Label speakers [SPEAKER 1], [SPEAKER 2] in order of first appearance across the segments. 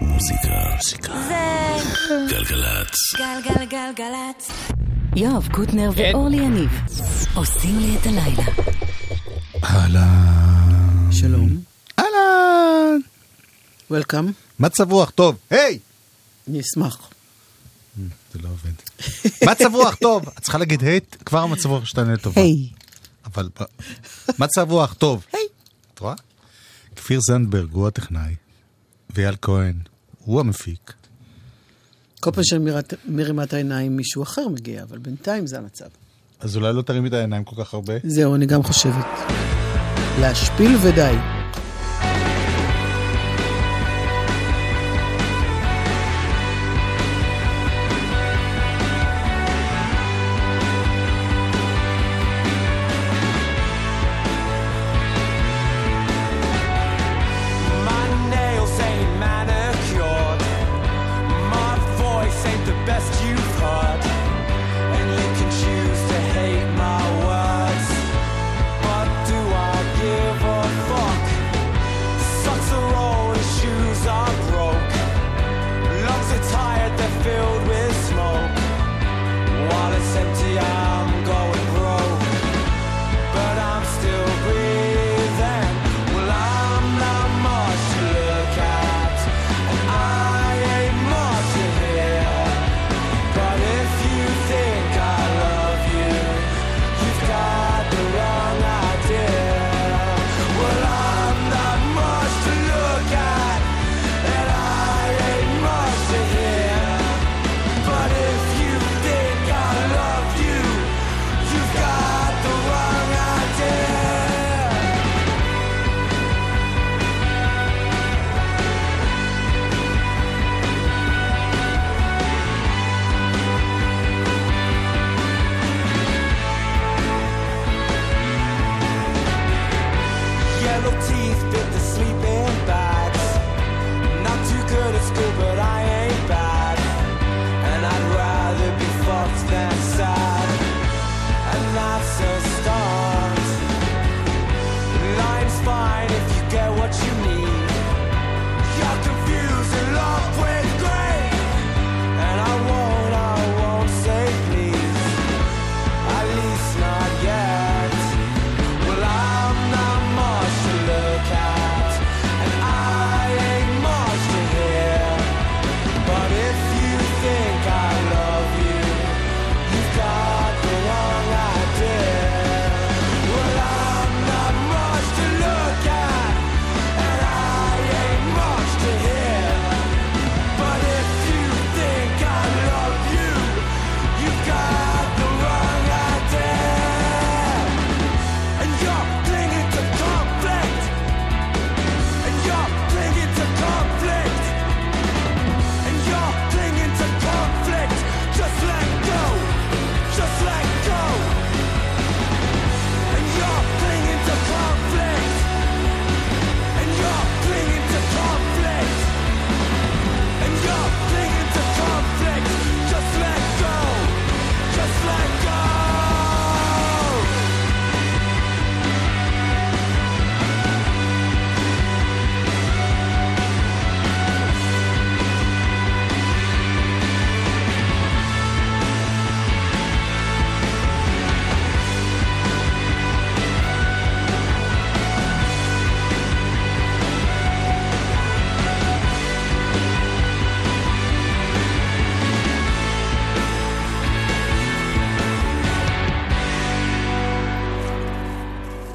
[SPEAKER 1] מוזיקה. זה... גלגלצ.
[SPEAKER 2] גלגלגלגלצ. יואב קוטנר ואורלי יניב עושים לי את הלילה.
[SPEAKER 3] אהלן.
[SPEAKER 4] שלום.
[SPEAKER 3] אהלן.
[SPEAKER 4] וולקאם.
[SPEAKER 3] מצב רוח טוב. היי!
[SPEAKER 4] אני אשמח.
[SPEAKER 3] זה לא עובד. מצב רוח טוב. את צריכה להגיד היי, כבר המצב רוח שלנו לטובה.
[SPEAKER 4] היי.
[SPEAKER 3] אבל מצב רוח טוב.
[SPEAKER 4] היי.
[SPEAKER 3] את רואה? כפיר זנדברג הוא הטכנאי, ואייל כהן הוא המפיק.
[SPEAKER 4] כל פעם שאני מרימה את העיניים מישהו אחר מגיע, אבל בינתיים זה המצב.
[SPEAKER 3] אז אולי לא תרימי את העיניים כל כך הרבה?
[SPEAKER 4] זהו, אני גם חושבת. להשפיל ודי.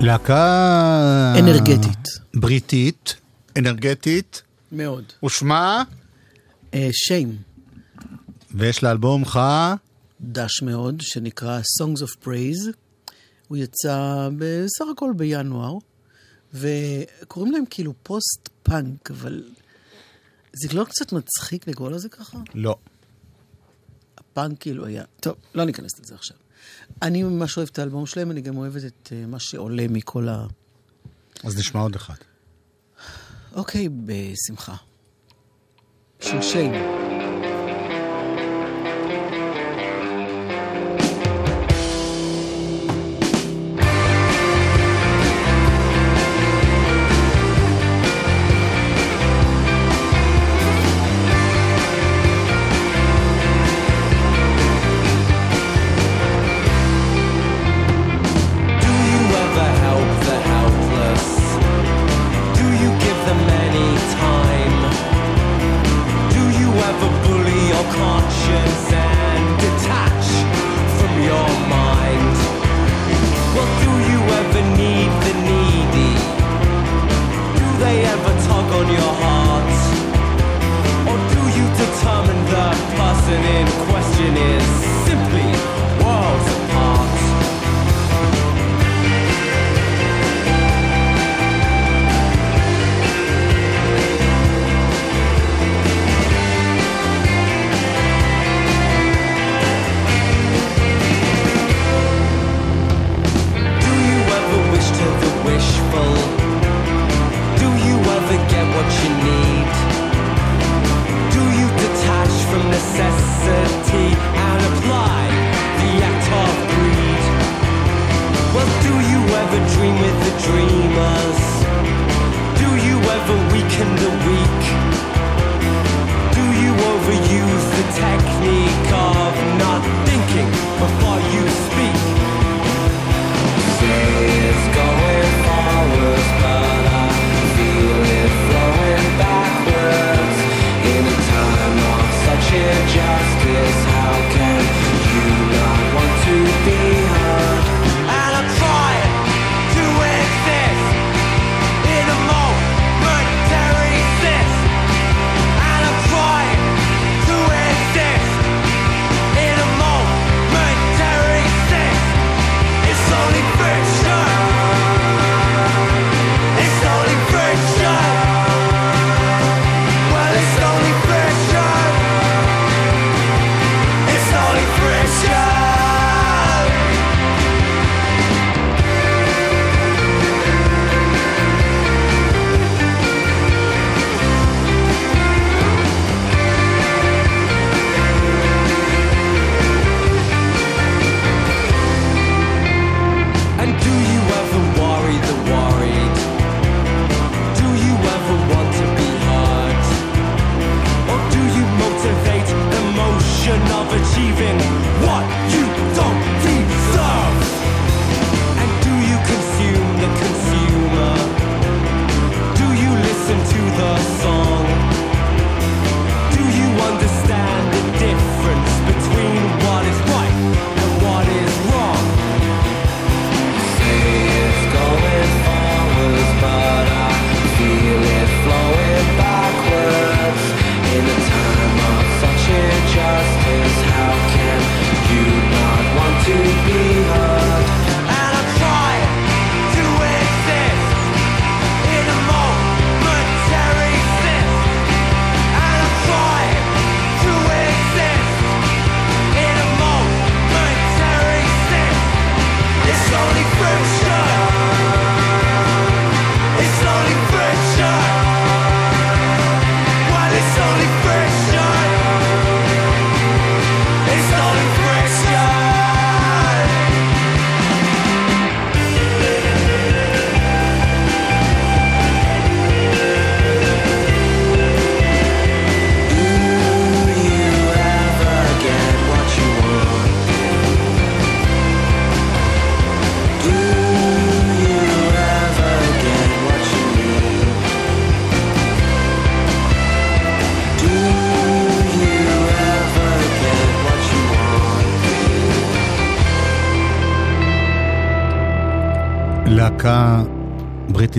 [SPEAKER 3] להקה...
[SPEAKER 4] אנרגטית.
[SPEAKER 3] בריטית, אנרגטית,
[SPEAKER 4] מאוד.
[SPEAKER 3] ושמה,
[SPEAKER 4] Shame.
[SPEAKER 3] ויש לה אלבום ח...
[SPEAKER 4] דש מאוד, שנקרא Songs of Praise. הוא יצא בסך הכל בינואר, וקוראים להם כאילו פוסט-פאנק, אבל זה לא קצת מצחיק לקרוא לזה ככה?
[SPEAKER 3] לא.
[SPEAKER 4] הפאנק כאילו היה... טוב, לא ניכנס לזה עכשיו. אני ממש אוהבת את האלבום שלהם, אני גם אוהבת את אה, מה שעולה מכל ה...
[SPEAKER 3] אז נשמע עוד אחד.
[SPEAKER 4] אוקיי, בשמחה. של שיין.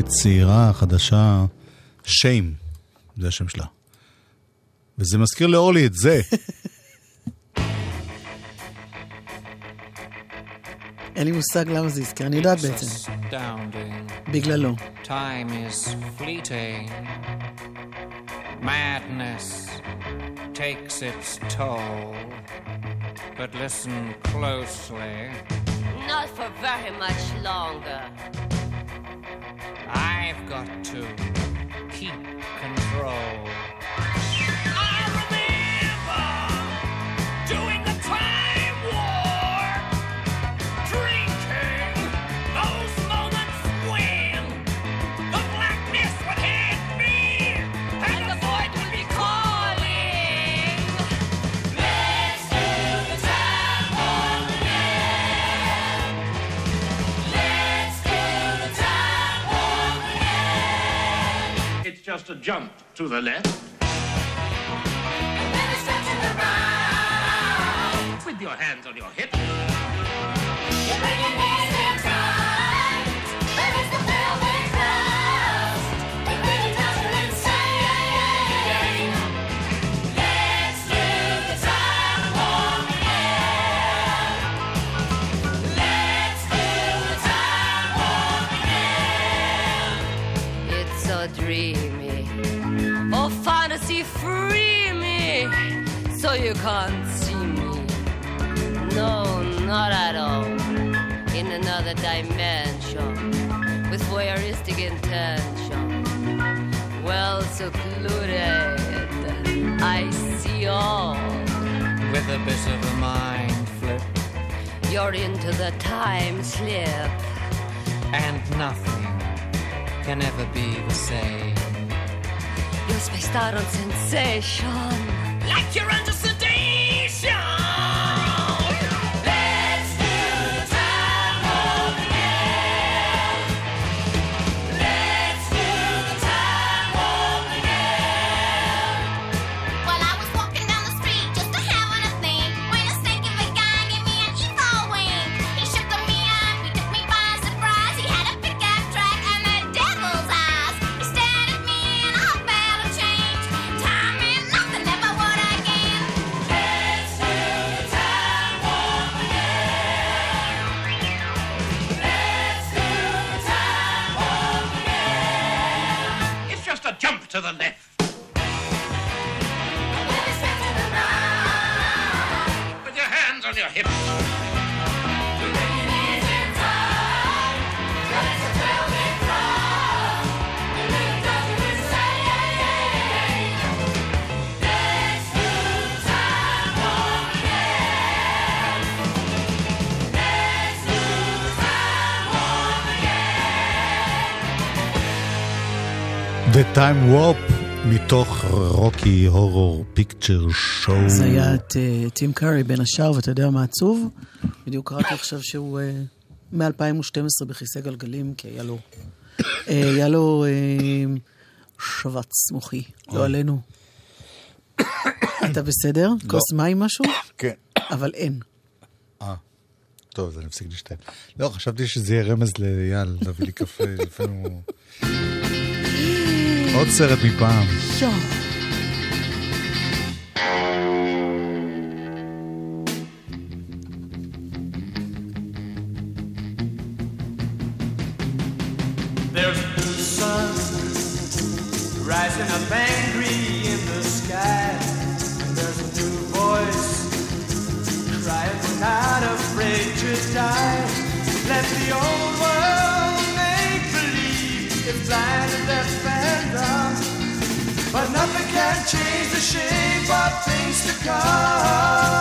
[SPEAKER 3] בריטית צעירה, חדשה, שיים, זה השם שלה. וזה מזכיר לאורלי את זה.
[SPEAKER 5] אין לי מושג למה זה הזכיר, אני יודעת בעצם. בגללו.
[SPEAKER 6] Time is fleeting. Madness takes its toll. But listen closely.
[SPEAKER 7] Not for very much longer.
[SPEAKER 6] I've got to keep control.
[SPEAKER 8] Just a jump to the left
[SPEAKER 6] And then a stretch in the right.
[SPEAKER 8] with your hands on your hips.
[SPEAKER 7] So you can't see me. No, not at all. In another dimension. With voyeuristic intention. Well secluded. I see all.
[SPEAKER 6] With a bit of a mind flip
[SPEAKER 7] You're into the time slip.
[SPEAKER 6] and nothing can ever be the same.
[SPEAKER 7] You're spaced out on sensation.
[SPEAKER 6] Like you're under തന്നെ Time Warp,
[SPEAKER 3] מתוך רוקי הורור פיקצ'ר שואו.
[SPEAKER 5] זה היה את אה, טים קארי בין השאר, ואתה יודע מה עצוב? בדיוק קראתי עכשיו שהוא אה, מ-2012 בכיסא גלגלים, כי היה לו, אה, היה לו אה, שבץ מוחי, לא עלינו. אתה בסדר? כוס מים משהו?
[SPEAKER 3] כן.
[SPEAKER 5] אבל אין.
[SPEAKER 3] אה, טוב, אז אני מפסיק להשתעל. לא, חשבתי שזה יהיה רמז לאייל, להביא לי קפה, לפעמים הוא... עוד סרט מפעם.
[SPEAKER 5] יואו.
[SPEAKER 6] to
[SPEAKER 9] go.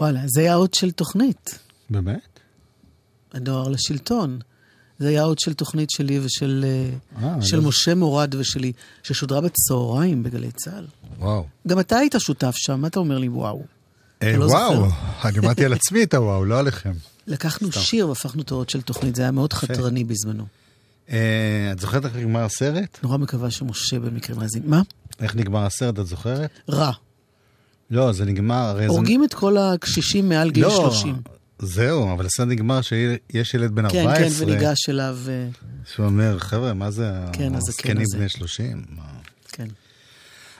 [SPEAKER 9] וואלה, זה היה עוד של תוכנית,
[SPEAKER 3] באמת?
[SPEAKER 9] הנוער לשלטון. זה היה עוד של תוכנית שלי ושל אה,
[SPEAKER 3] אה,
[SPEAKER 9] של
[SPEAKER 3] לא-
[SPEAKER 9] משה מורד ושלי, ששודרה בצהריים בגלי צה"ל.
[SPEAKER 3] וואו.
[SPEAKER 9] גם אתה היית שותף שם, מה אתה אומר לי וואו?
[SPEAKER 3] אה,
[SPEAKER 9] לא
[SPEAKER 3] וואו? אני אמרתי על עצמי את הוואו, לא עליכם.
[SPEAKER 9] לקחנו שיר והפכנו אותו עוד של תוכנית, זה היה מאוד חתרני בזמנו.
[SPEAKER 3] אה, את זוכרת איך נגמר הסרט?
[SPEAKER 9] נורא מקווה שמשה במקרה מאזין. מה?
[SPEAKER 3] איך נגמר הסרט, את זוכרת?
[SPEAKER 9] רע.
[SPEAKER 3] לא, זה נגמר, הרי זה...
[SPEAKER 9] הורגים את כל הקשישים מעל גיל
[SPEAKER 3] לא,
[SPEAKER 9] 30.
[SPEAKER 3] זהו, אבל הסרט נגמר שיש ילד בן
[SPEAKER 9] כן,
[SPEAKER 3] 14.
[SPEAKER 9] כן, וניגש אליו, אה,
[SPEAKER 3] שהוא אומר, חבר'ה, מה זה
[SPEAKER 9] כן,
[SPEAKER 3] הזקנים
[SPEAKER 9] הזה."
[SPEAKER 3] בני 30? מה?
[SPEAKER 9] כן.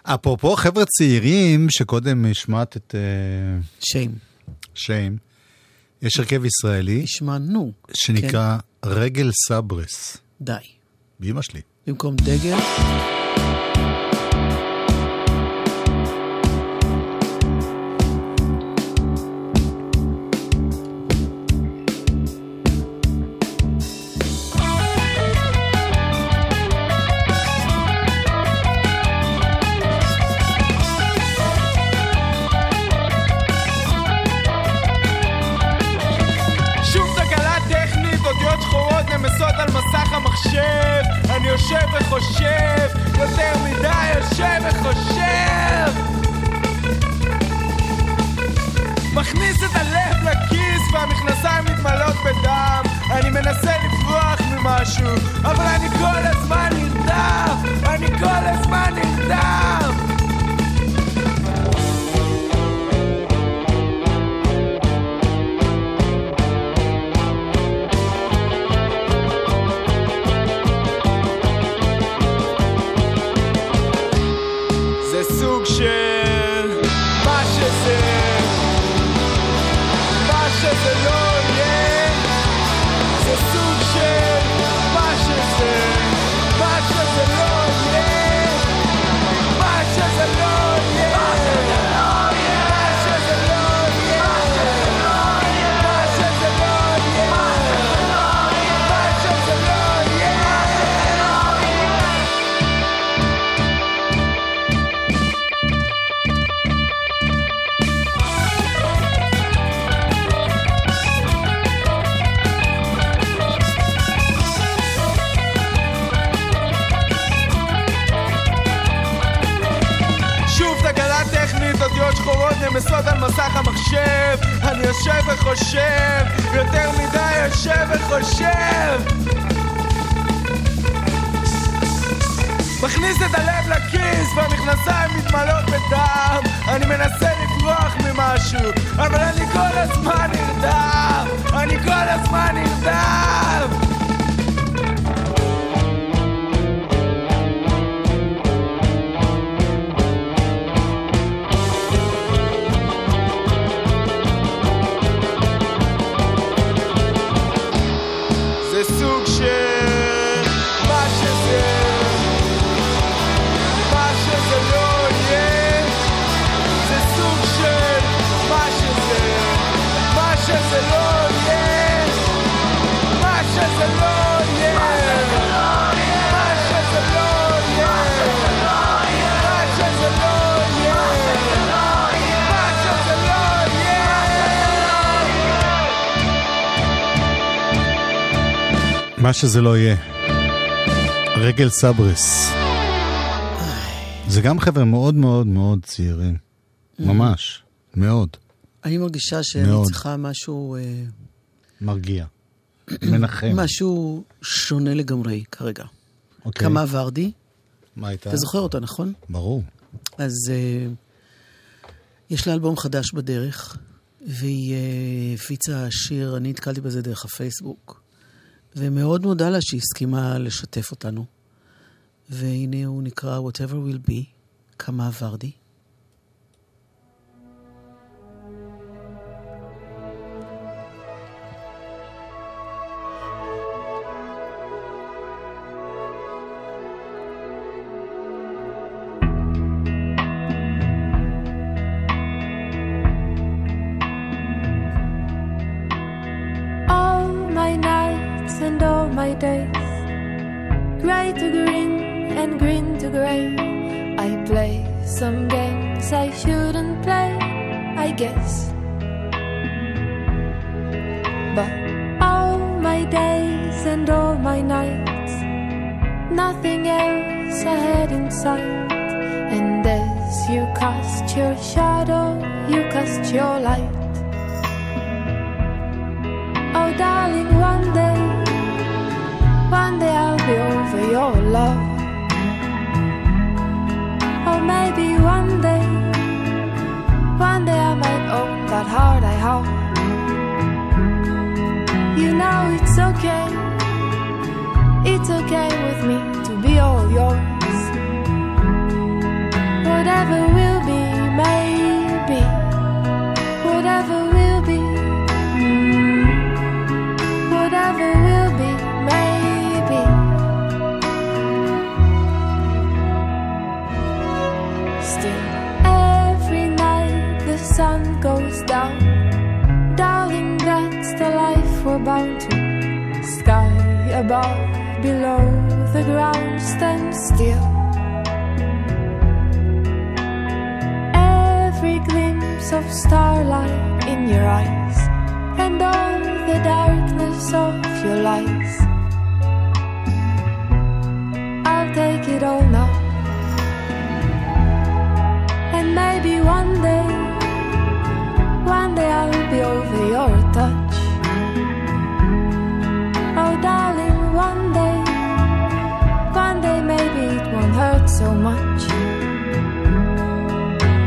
[SPEAKER 3] אפרופו חבר'ה צעירים, שקודם השמעת את אה,
[SPEAKER 9] שיים.
[SPEAKER 3] שיים, יש הרכב ישראלי
[SPEAKER 9] השמענו.
[SPEAKER 3] שנקרא רגל סברס,
[SPEAKER 9] די.
[SPEAKER 3] באמא שלי.
[SPEAKER 9] במקום דגל,
[SPEAKER 10] מה שזה לא יהיה.
[SPEAKER 3] רגל סברס. זה גם חבר'ה מאוד מאוד מאוד צעירים. ממש. מאוד.
[SPEAKER 9] אני מרגישה שאני. צריכה משהו, אה,
[SPEAKER 3] מרגיע. מנחם.
[SPEAKER 9] משהו שונה לגמרי כרגע.
[SPEAKER 3] אוקיי.
[SPEAKER 9] קמה ורדי,
[SPEAKER 3] מה הייתה?
[SPEAKER 9] אתה זוכר אותה, נכון?
[SPEAKER 3] ברור.
[SPEAKER 9] אז uh, יש לה אלבום חדש בדרך, והיא uh, הפיצה שיר, אני נתקלתי בזה דרך הפייסבוק, ומאוד מודה לה שהיא הסכימה לשתף אותנו. והנה הוא נקרא Whatever Will Be,
[SPEAKER 5] קמה ורדי.
[SPEAKER 11] I shouldn't play, I guess. But all my days and all my nights, nothing else ahead in sight. And as you cast your shadow, you cast your light. Oh, darling, one day, one day I'll be over your love. Or maybe one day, heart I have. You know it's okay, it's okay with me to be all yours. Whatever will bound to. Sky above, below the ground, stand still. Every glimpse of starlight in your eyes and all the darkness of your lies. I'll take it all now. And maybe one day, one day I'll be over your touch. So much.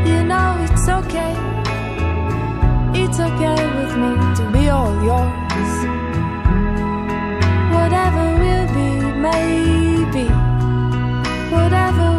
[SPEAKER 11] You know it's okay. It's okay with me to be all yours. Whatever will be, maybe. Whatever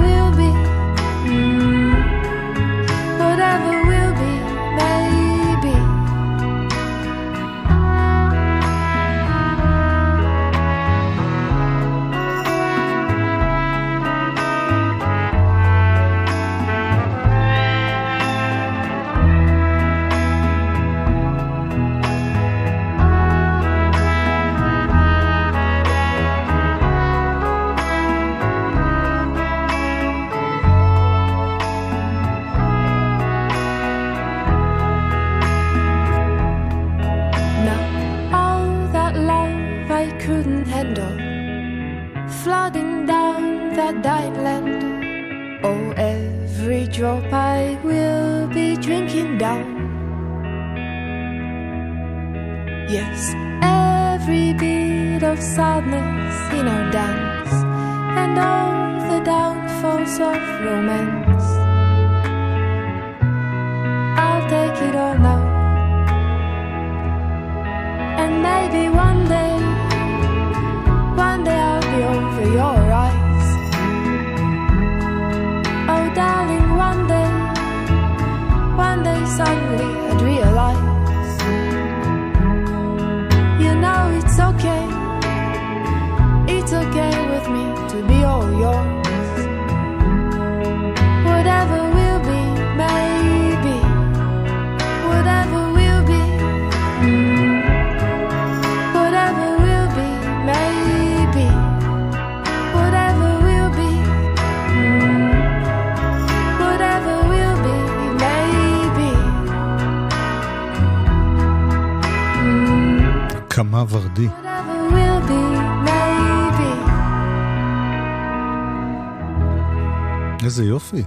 [SPEAKER 3] איזה יופי.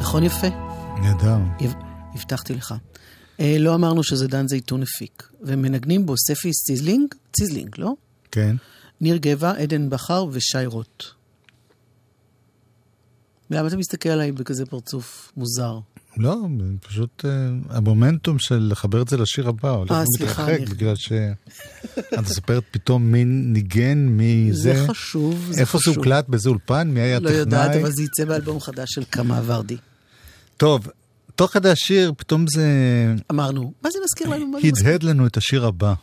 [SPEAKER 5] נכון יפה?
[SPEAKER 3] נהדר.
[SPEAKER 5] הבטחתי לך. אה, לא אמרנו שזה דן זייתון הפיק, ומנגנים בו ספי ציזלינג, ציזלינג, לא?
[SPEAKER 3] כן.
[SPEAKER 5] ניר גבע, עדן בכר ושי רוט. למה אתה מסתכל עליי בכזה פרצוף מוזר?
[SPEAKER 12] לא, פשוט אה, המומנטום של לחבר את זה לשיר הבא הולך
[SPEAKER 5] אה,
[SPEAKER 12] ומתרחק, בגלל שאת מספרת פתאום מי ניגן, מי זה.
[SPEAKER 5] זה חשוב, זה
[SPEAKER 12] איפה זה
[SPEAKER 5] חשוב.
[SPEAKER 12] הוקלט? באיזה אולפן? מי היה
[SPEAKER 5] לא
[SPEAKER 12] הטכנאי?
[SPEAKER 5] יודעת, אבל זה יצא באלבום חדש של קמה ורדי.
[SPEAKER 12] טוב, תוך כדי השיר, פתאום זה
[SPEAKER 5] אמרנו, מה זה מזכיר לנו?
[SPEAKER 12] הדהד לנו את השיר הבא.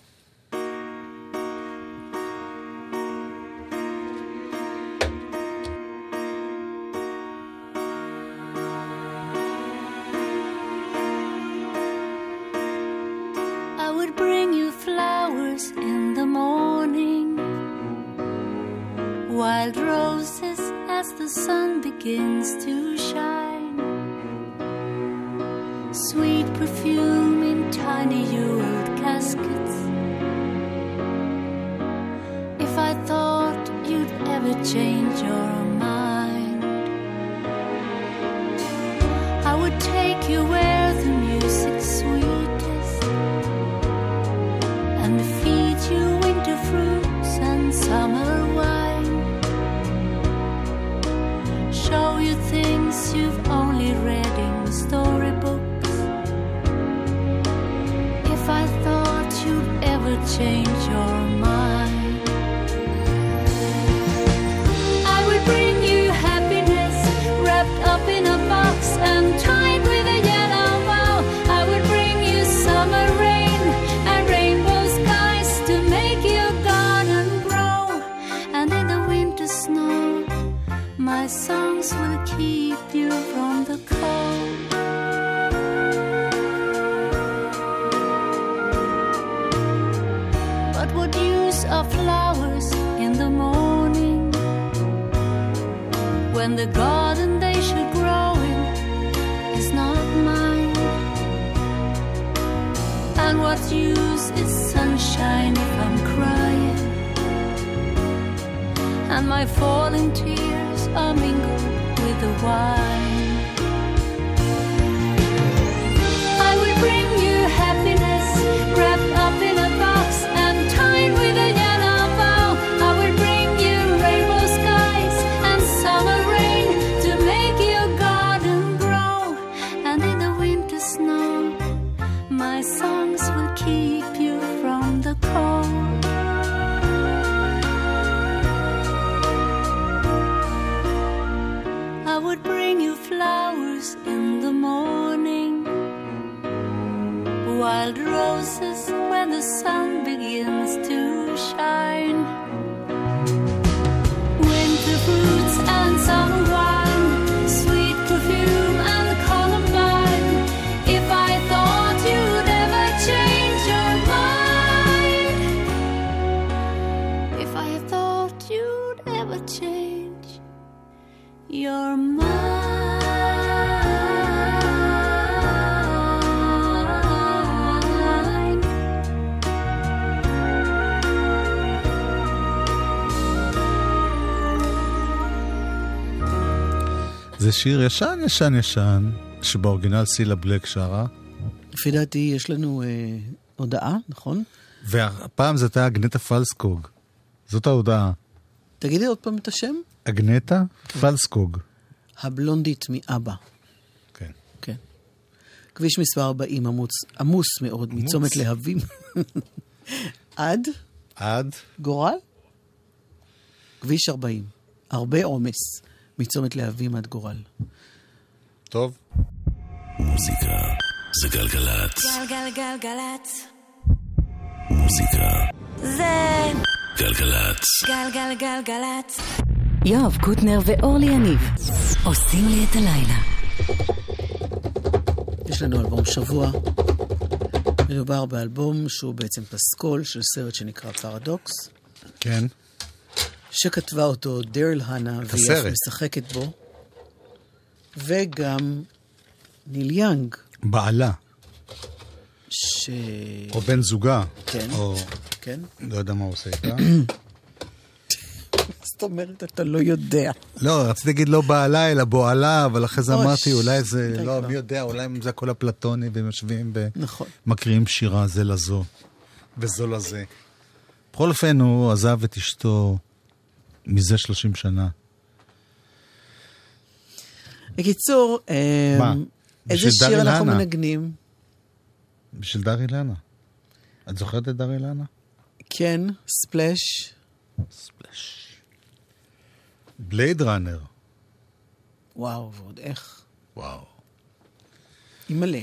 [SPEAKER 3] Your mind.
[SPEAKER 12] זה שיר ישן, ישן, ישן, שבאורגינל סילה בלק שרה,
[SPEAKER 5] לפי דעתי יש לנו אה, הודעה, נכון?
[SPEAKER 12] והפעם זאת הייתה אגנטה פלסקוג. זאת ההודעה.
[SPEAKER 5] תגידי עוד פעם את השם.
[SPEAKER 12] אגנטה פלסקוג.
[SPEAKER 5] הבלונדית מאבא.
[SPEAKER 12] כן.
[SPEAKER 5] כן. כביש מספר 40 עמוס, עמוס מאוד, מצומת להבים. עד
[SPEAKER 12] עד?
[SPEAKER 5] גורל? כביש 40. הרבה עומס. מצומת להבים עד גורל.
[SPEAKER 12] טוב.
[SPEAKER 1] מוזיקה זה גלגלצ.
[SPEAKER 2] גלגלגלגלצ.
[SPEAKER 1] מוזיקה
[SPEAKER 2] זה
[SPEAKER 1] גלגלצ.
[SPEAKER 2] גלגלגלגלצ.
[SPEAKER 13] יואב קוטנר ואורלי יניב עושים לי את הלילה.
[SPEAKER 5] יש לנו אלבום שבוע. מדובר באלבום שהוא בעצם פסקול של סרט שנקרא פרדוקס,
[SPEAKER 12] כן.
[SPEAKER 5] שכתבה אותו דריל האנה, והיא אף
[SPEAKER 12] הסרט.
[SPEAKER 5] משחקת בו, וגם ניל יאנג,
[SPEAKER 12] בעלה,
[SPEAKER 5] ש...
[SPEAKER 12] או בן זוגה.
[SPEAKER 5] כן.
[SPEAKER 12] או
[SPEAKER 5] כן?
[SPEAKER 12] לא יודע מה הוא עושה איתה.
[SPEAKER 5] זאת אומרת, אתה לא יודע.
[SPEAKER 12] לא, רציתי להגיד לא בעלה, אלא בועלה, אבל אחרי זה אמרתי, אולי זה, לא. מי יודע, אולי זה הכל אפלטוני, והם יושבים
[SPEAKER 5] נכון.
[SPEAKER 12] ומקריאים שירה זה לזו, וזו לזה. בכל אופן, הוא עזב את אשתו מזה 30 שנה.
[SPEAKER 5] בקיצור? אמ, איזה שיר אנחנו. מנגנים?
[SPEAKER 3] בשביל דרי לנה. את זוכרת את דרי לנה?
[SPEAKER 5] כן, ספלאש.
[SPEAKER 3] בלייד ראנר.
[SPEAKER 5] וואו, ועוד איך.
[SPEAKER 3] וואו.
[SPEAKER 5] היא מלא.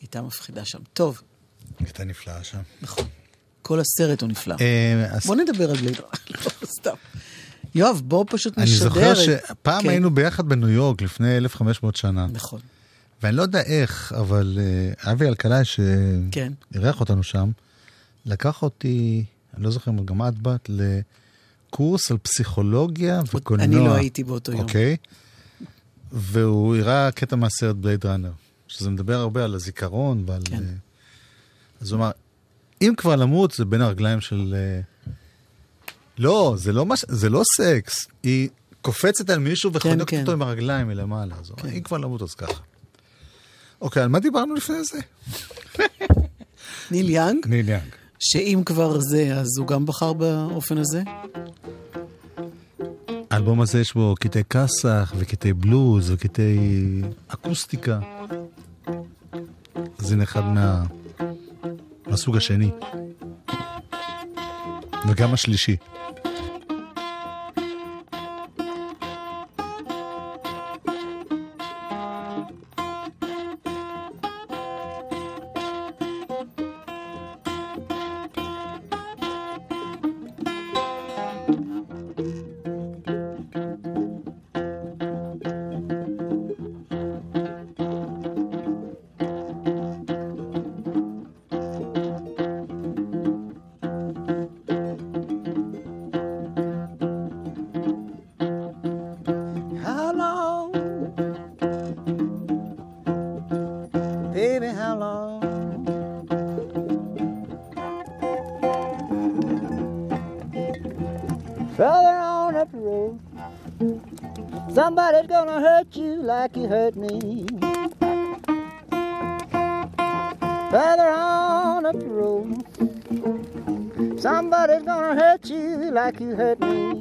[SPEAKER 5] הייתה מפחידה שם. טוב,
[SPEAKER 3] הייתה נפלאה שם.
[SPEAKER 5] נכון. כל הסרט הוא נפלא.
[SPEAKER 3] אה,
[SPEAKER 5] בוא נדבר על בלייד ראנר, לא, סתם. יואב, בוא פשוט
[SPEAKER 3] אני
[SPEAKER 5] נשדר
[SPEAKER 3] זוכר
[SPEAKER 5] את...
[SPEAKER 3] שפעם
[SPEAKER 5] כן.
[SPEAKER 3] היינו ביחד בניו יורק לפני 1,500 שנה.
[SPEAKER 5] נכון.
[SPEAKER 3] ואני לא יודע איך, אבל אה, אבי אלקלעי,
[SPEAKER 5] כן.
[SPEAKER 3] שאירח אותנו שם, לקח אותי, אני לא זוכר אם גם את באת, לקורס על פסיכולוגיה וקולנוע.
[SPEAKER 5] אני לא הייתי באותו יום.
[SPEAKER 3] אוקיי? והוא הראה קטע מהסרט בלייד ראנר, שזה מדבר הרבה על הזיכרון ועל...
[SPEAKER 5] כן.
[SPEAKER 3] אה, אז הוא אמר, אם כבר למות זה בין הרגליים של... אה, לא, זה לא, מש... זה לא סקס, היא קופצת על מישהו וחונקת
[SPEAKER 5] כן.
[SPEAKER 3] אותו עם הרגליים מלמעלה. אז אמר, אם כבר למות אז ככה. אוקיי, על מה דיברנו לפני זה?
[SPEAKER 5] ניל יאנג,
[SPEAKER 3] ניל יאנג.
[SPEAKER 5] שאם כבר זה, אז הוא גם בחר באופן הזה?
[SPEAKER 3] האלבום הזה יש בו קטעי כסח וקטעי בלוז וקטעי אקוסטיקה. זה אחד מה... מהסוג השני. וגם השלישי.
[SPEAKER 14] Like you hurt me. Further on up the road, somebody's gonna hurt you like you hurt me.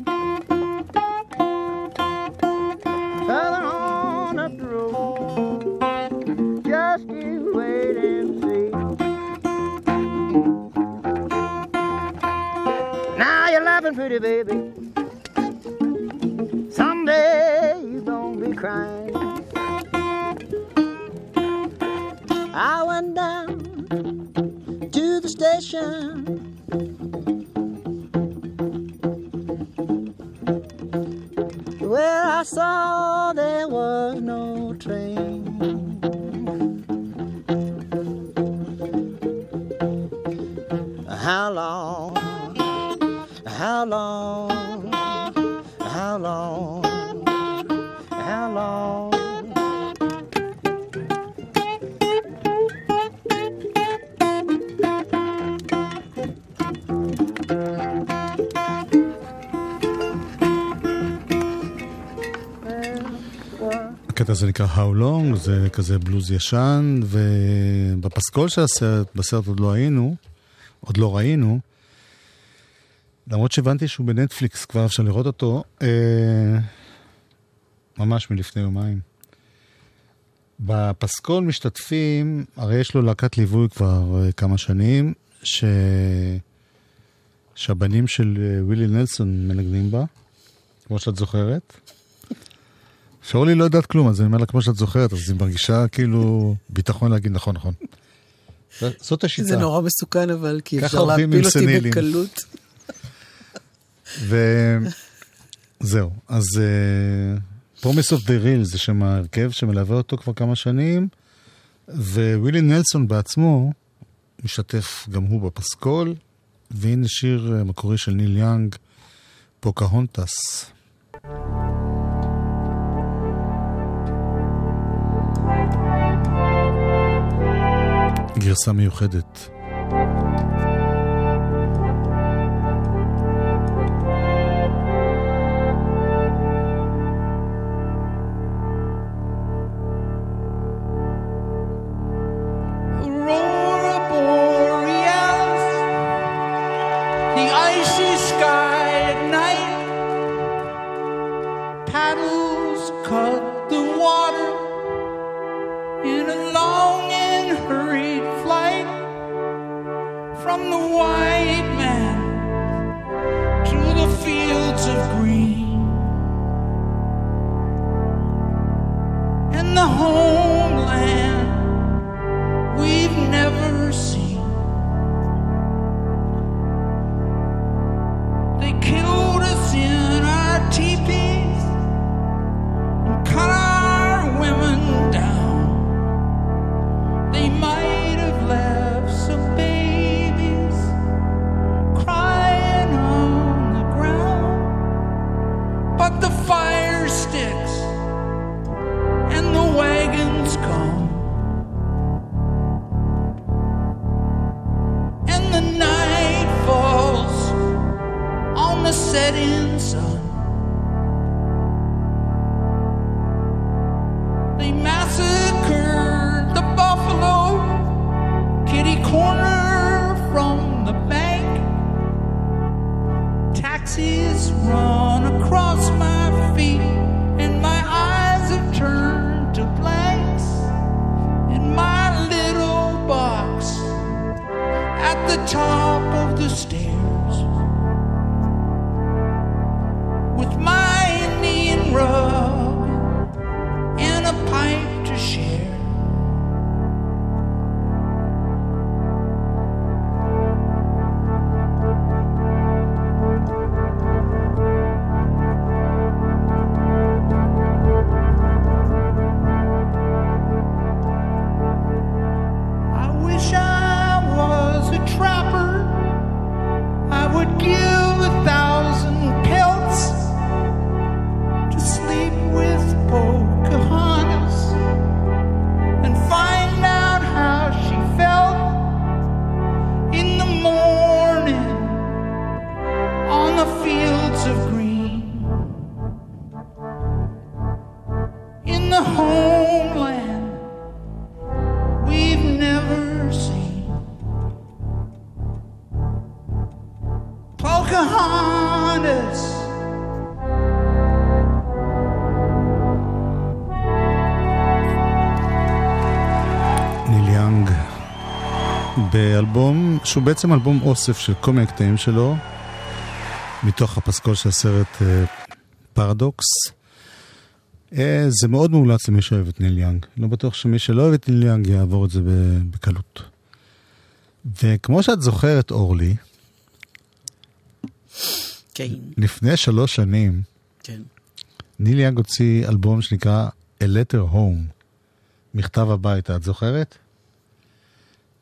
[SPEAKER 3] הזה נקרא How Long, זה כזה בלוז ישן, ובפסקול של הסרט, בסרט עוד לא היינו, עוד לא ראינו, למרות שהבנתי שהוא בנטפליקס, כבר אפשר לראות אותו, אה, ממש מלפני יומיים. בפסקול משתתפים, הרי יש לו להקת ליווי כבר אה, כמה שנים, ש... שהבנים של אה, ווילי נלסון מנגנים בה, כמו שאת זוכרת. שאורלי לא יודעת כלום, אז אני אומר לה, כמו שאת זוכרת, אז היא מרגישה כאילו ביטחון להגיד נכון, נכון. זאת השיטה.
[SPEAKER 5] זה נורא מסוכן אבל, כי אפשר להפיל אותי. בקלות.
[SPEAKER 3] וזהו, אז uh, Promise of the Real זה שם ההרכב שמלווה אותו כבר כמה שנים, ווילי נלסון בעצמו משתתף גם הוא בפסקול, והנה שיר אה, מקורי של ניל יאנג, פוקהונטס. גרסה מיוחדת.
[SPEAKER 15] Aurora borealis, the icy the white man through the fields of green. In the homeland
[SPEAKER 3] באלבום שהוא בעצם אלבום אוסף של כל מיני קטעים שלו מתוך הפסקול של הסרט אה, פרדוקס. אה, זה מאוד מומלץ למי שאוהב את ניל יאנג. לא בטוח שמי שלא אוהב את ניל יאנג יעבור את זה בקלות. וכמו שאת זוכרת, אורלי,
[SPEAKER 5] כן,
[SPEAKER 3] לפני שלוש שנים
[SPEAKER 5] כן.
[SPEAKER 3] ניל יאנג הוציא אלבום שנקרא A Letter Home, מכתב הביתה, את זוכרת?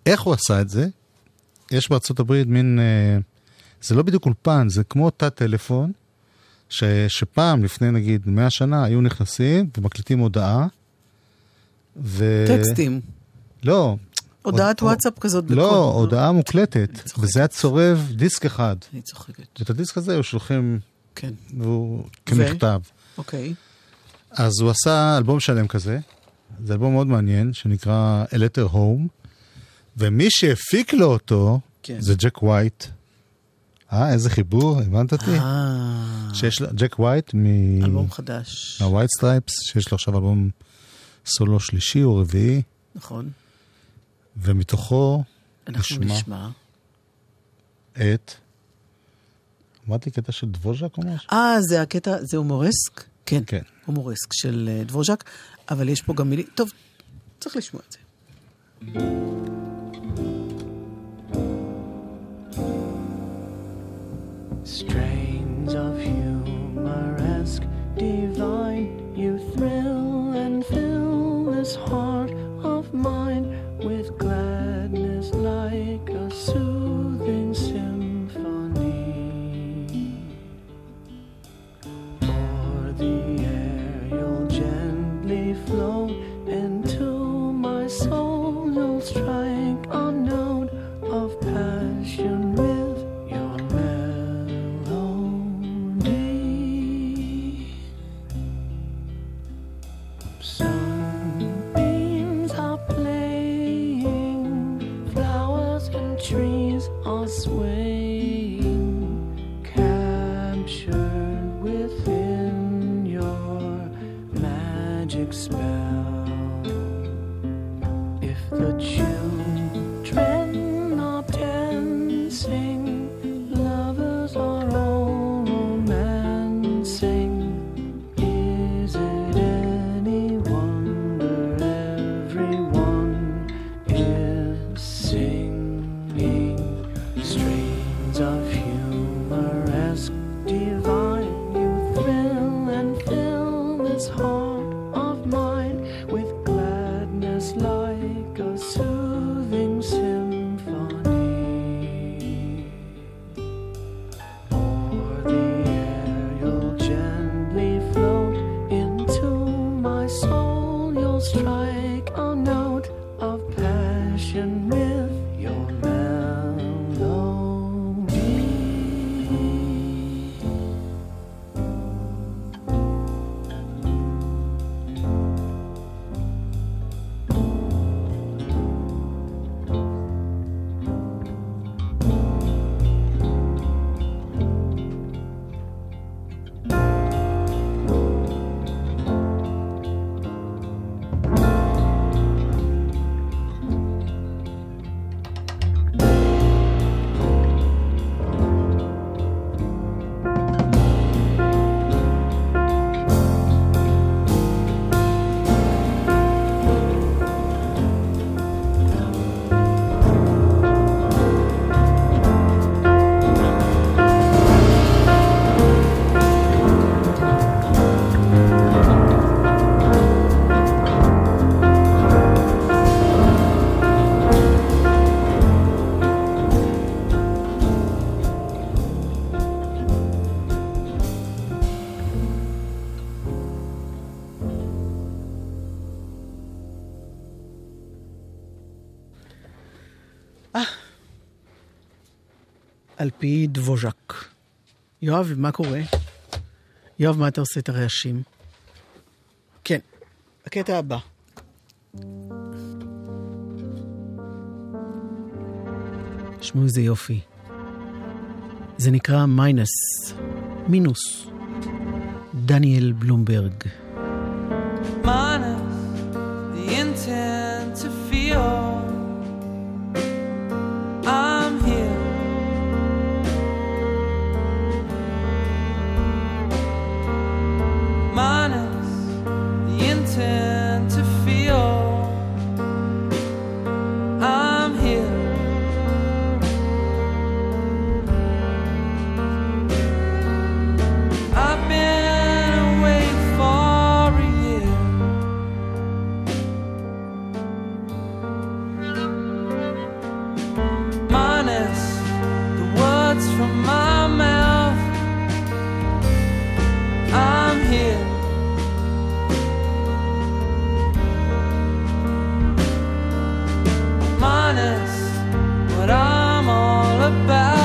[SPEAKER 3] איך הוא עשה את זה? יש בארצות הברית מין, אה, זה לא בדיוק אולפן, זה כמו תא טלפון, ש, שפעם, לפני נגיד 100 שנה, היו נכנסים ומקליטים הודעה. ו...
[SPEAKER 5] טקסטים.
[SPEAKER 3] לא.
[SPEAKER 5] הודעת
[SPEAKER 3] הוד-
[SPEAKER 5] וואטסאפ כזאת.
[SPEAKER 3] לא,
[SPEAKER 5] בקול.
[SPEAKER 3] הודעה מוקלטת, וזה היה צורב דיסק אחד.
[SPEAKER 5] אני צוחקת.
[SPEAKER 3] ואת הדיסק הזה היו שולחים,
[SPEAKER 5] כן.
[SPEAKER 3] והוא כמכתב.
[SPEAKER 5] אוקיי.
[SPEAKER 3] אז הוא עשה אלבום שלם כזה, זה אלבום מאוד מעניין, שנקרא A Letter Home, ומי שהפיק לו אותו,
[SPEAKER 5] כן.
[SPEAKER 3] זה ג'ק ווייט. אה, איזה חיבור, הבנת אותי?
[SPEAKER 5] אה,
[SPEAKER 3] שיש לה, ג'ק ווייט מ...
[SPEAKER 5] אלבום חדש.
[SPEAKER 3] מהווייט סטרייפס, שיש לו עכשיו אלבום סולו שלישי או רביעי,
[SPEAKER 5] נכון.
[SPEAKER 3] ומתוכו
[SPEAKER 5] אנחנו
[SPEAKER 3] נשמע
[SPEAKER 5] נשמע.
[SPEAKER 3] את... אמרתי קטע של דבוז'ק או משהו?
[SPEAKER 5] אה, זה הקטע, זה הומורסק? כן.
[SPEAKER 3] כן.
[SPEAKER 5] הומורסק של אה, דבוז'ק, אבל יש פה גם מילים. טוב, צריך לשמוע את זה.
[SPEAKER 16] Strains of humoresque divine, you thrill and fill this heart magic spell. If the children
[SPEAKER 5] על פי דבוז'אק. יואב, מה קורה? יואב, מה אתה עושה את הרעשים? כן, הקטע הבא. תשמעו איזה יופי. זה נקרא מיינס, מינוס. דניאל בלומברג.
[SPEAKER 9] מיינס about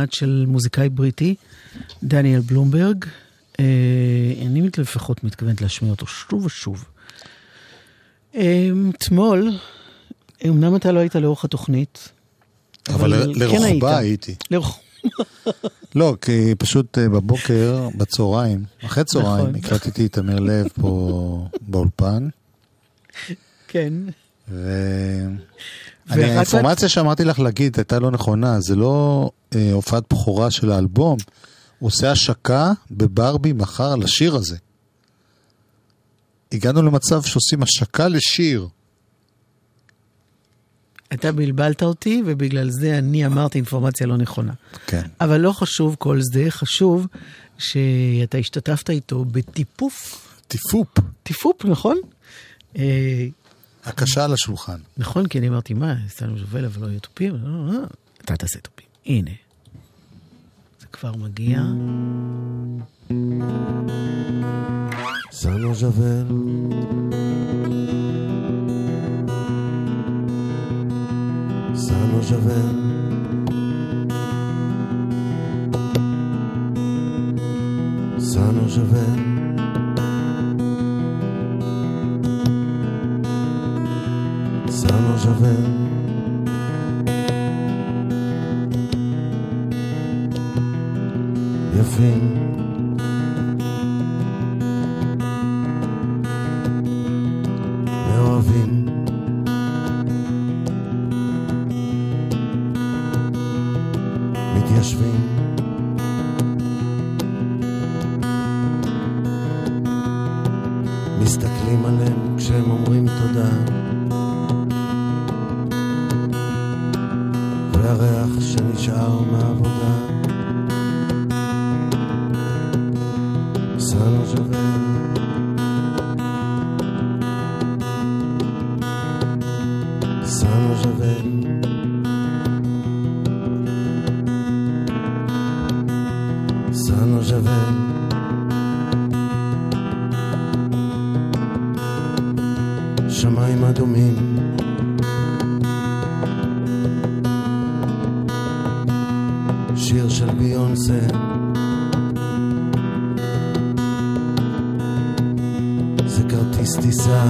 [SPEAKER 5] מעט של מוזיקאי בריטי, דניאל בלומברג. אה, אני לפחות מתכוונת להשמיע אותו שוב ושוב. אה, אתמול, אמנם אתה לא היית לאורך התוכנית,
[SPEAKER 3] אבל ל-
[SPEAKER 5] כן היית.
[SPEAKER 3] לרוחבה הייתי.
[SPEAKER 5] לרוח-
[SPEAKER 3] לא, כי פשוט אה, בבוקר, בצהריים, אחרי צהריים,
[SPEAKER 5] נכון.
[SPEAKER 3] הקלטתי את אמיר לב פה באולפן,
[SPEAKER 5] כן.
[SPEAKER 3] האינפורמציה שאמרתי לך להגיד הייתה לא נכונה, זה לא אה, הופעת בכורה של האלבום, הוא עושה השקה בברבי מחר לשיר הזה. הגענו למצב שעושים השקה לשיר.
[SPEAKER 5] אתה בלבלת אותי, ובגלל זה אני אמרתי אינפורמציה לא נכונה.
[SPEAKER 3] כן.
[SPEAKER 5] אבל לא חשוב כל זה, חשוב שאתה השתתפת איתו בטיפוף.
[SPEAKER 3] טיפופ.
[SPEAKER 5] טיפופ, נכון?
[SPEAKER 3] הקשה על השולחן.
[SPEAKER 5] נכון, כי אני אמרתי, מה, סתם ז'ובל אבל לא יהיו תופים? לא, לא, אתה תעשה תופים. הנה. זה כבר מגיע.
[SPEAKER 17] Ça non j'avais Ça non j'avais Ça non j'avais יפים שמיים אדומים. שיר של ביונסה. זה כרטיס טיסה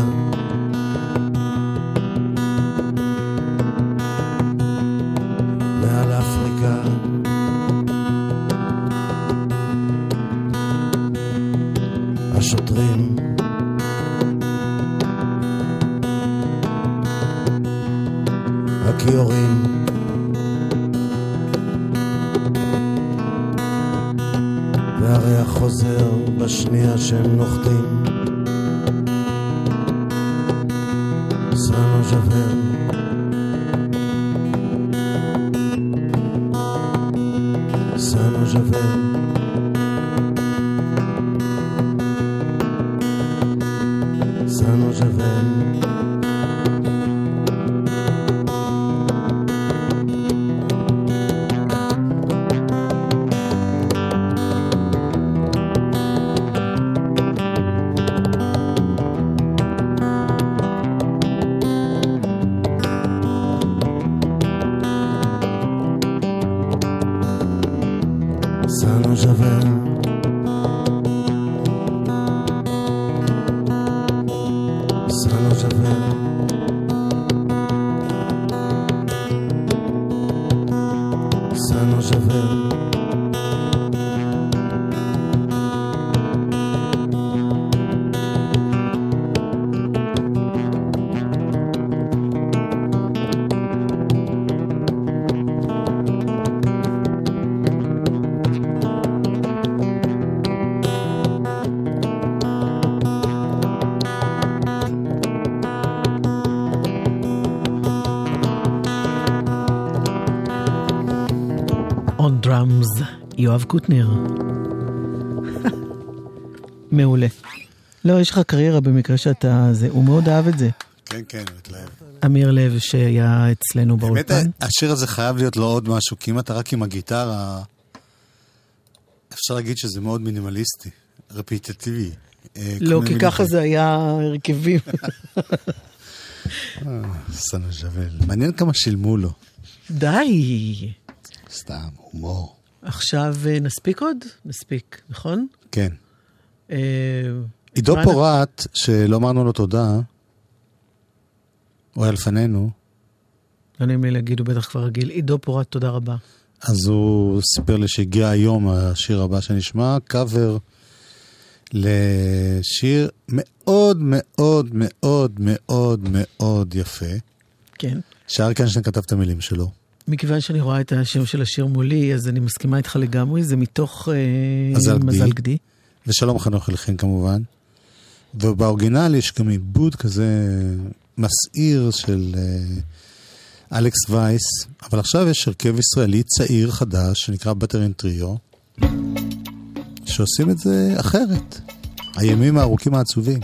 [SPEAKER 5] יואב קוטנר. מעולה. לא, יש לך קריירה במקרה שאתה... זה, הוא מאוד אהב את זה.
[SPEAKER 3] כן, כן, הוא התלהב.
[SPEAKER 5] אמיר לב שהיה אצלנו
[SPEAKER 3] באמת,
[SPEAKER 5] באולפן.
[SPEAKER 3] השיר הזה חייב להיות לו עוד משהו, כי אם אתה רק עם הגיטרה, אפשר להגיד שזה מאוד מינימליסטי, רפיטטיבי. אה,
[SPEAKER 5] לא, כי ככה זה היה הרכבים.
[SPEAKER 18] אה, סנו ז'בל. מעניין כמה שילמו לו.
[SPEAKER 5] די.
[SPEAKER 18] סתם, הומור.
[SPEAKER 5] עכשיו אה, נספיק עוד? נספיק, נכון?
[SPEAKER 18] כן.
[SPEAKER 5] אה,
[SPEAKER 18] עידו פורט, שלא אמרנו לו תודה, הוא היה לפנינו,
[SPEAKER 5] לא נעים לי להגיד, הוא בטח כבר רגיל. עידו פורט, תודה רבה.
[SPEAKER 18] אז הוא סיפר לי שהגיע היום השיר הבא שנשמע, קאבר לשיר מאוד מאוד מאוד מאוד מאוד יפה,
[SPEAKER 5] כן.
[SPEAKER 18] שאריק איינשטיין כתב את המילים שלו.
[SPEAKER 5] מכיוון שאני רואה את השם של השיר מולי, אז אני מסכימה איתך לגמרי, זה מתוך אה,
[SPEAKER 18] מזל גדי.
[SPEAKER 5] מזל גדי.
[SPEAKER 18] ושלום חנוך הלחין כמובן. ובאורגינל יש גם עיבוד כזה מסעיר של אה, אלכס וייס, אבל עכשיו יש הרכב ישראלי צעיר חדש שנקרא בטרין טריו, שעושים את זה אחרת. הימים הארוכים העצובים.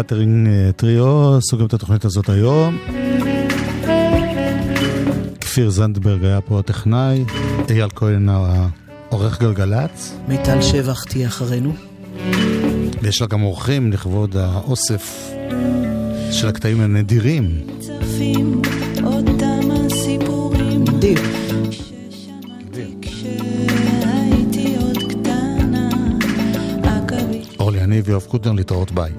[SPEAKER 18] בטרינג אה, טריו, סוגרים את התוכנית הזאת היום. כפיר זנדברג היה פה הטכנאי, אייל כהן העורך גלגלצ,
[SPEAKER 5] מיטל שבח תהיה אחרינו.
[SPEAKER 18] ויש לה גם אורחים לכבוד האוסף של הקטעים הנדירים.
[SPEAKER 19] צפים אותם הסיפורים
[SPEAKER 5] מדהים
[SPEAKER 18] אורלי יניב ויואב קוטנר להתראות ביי.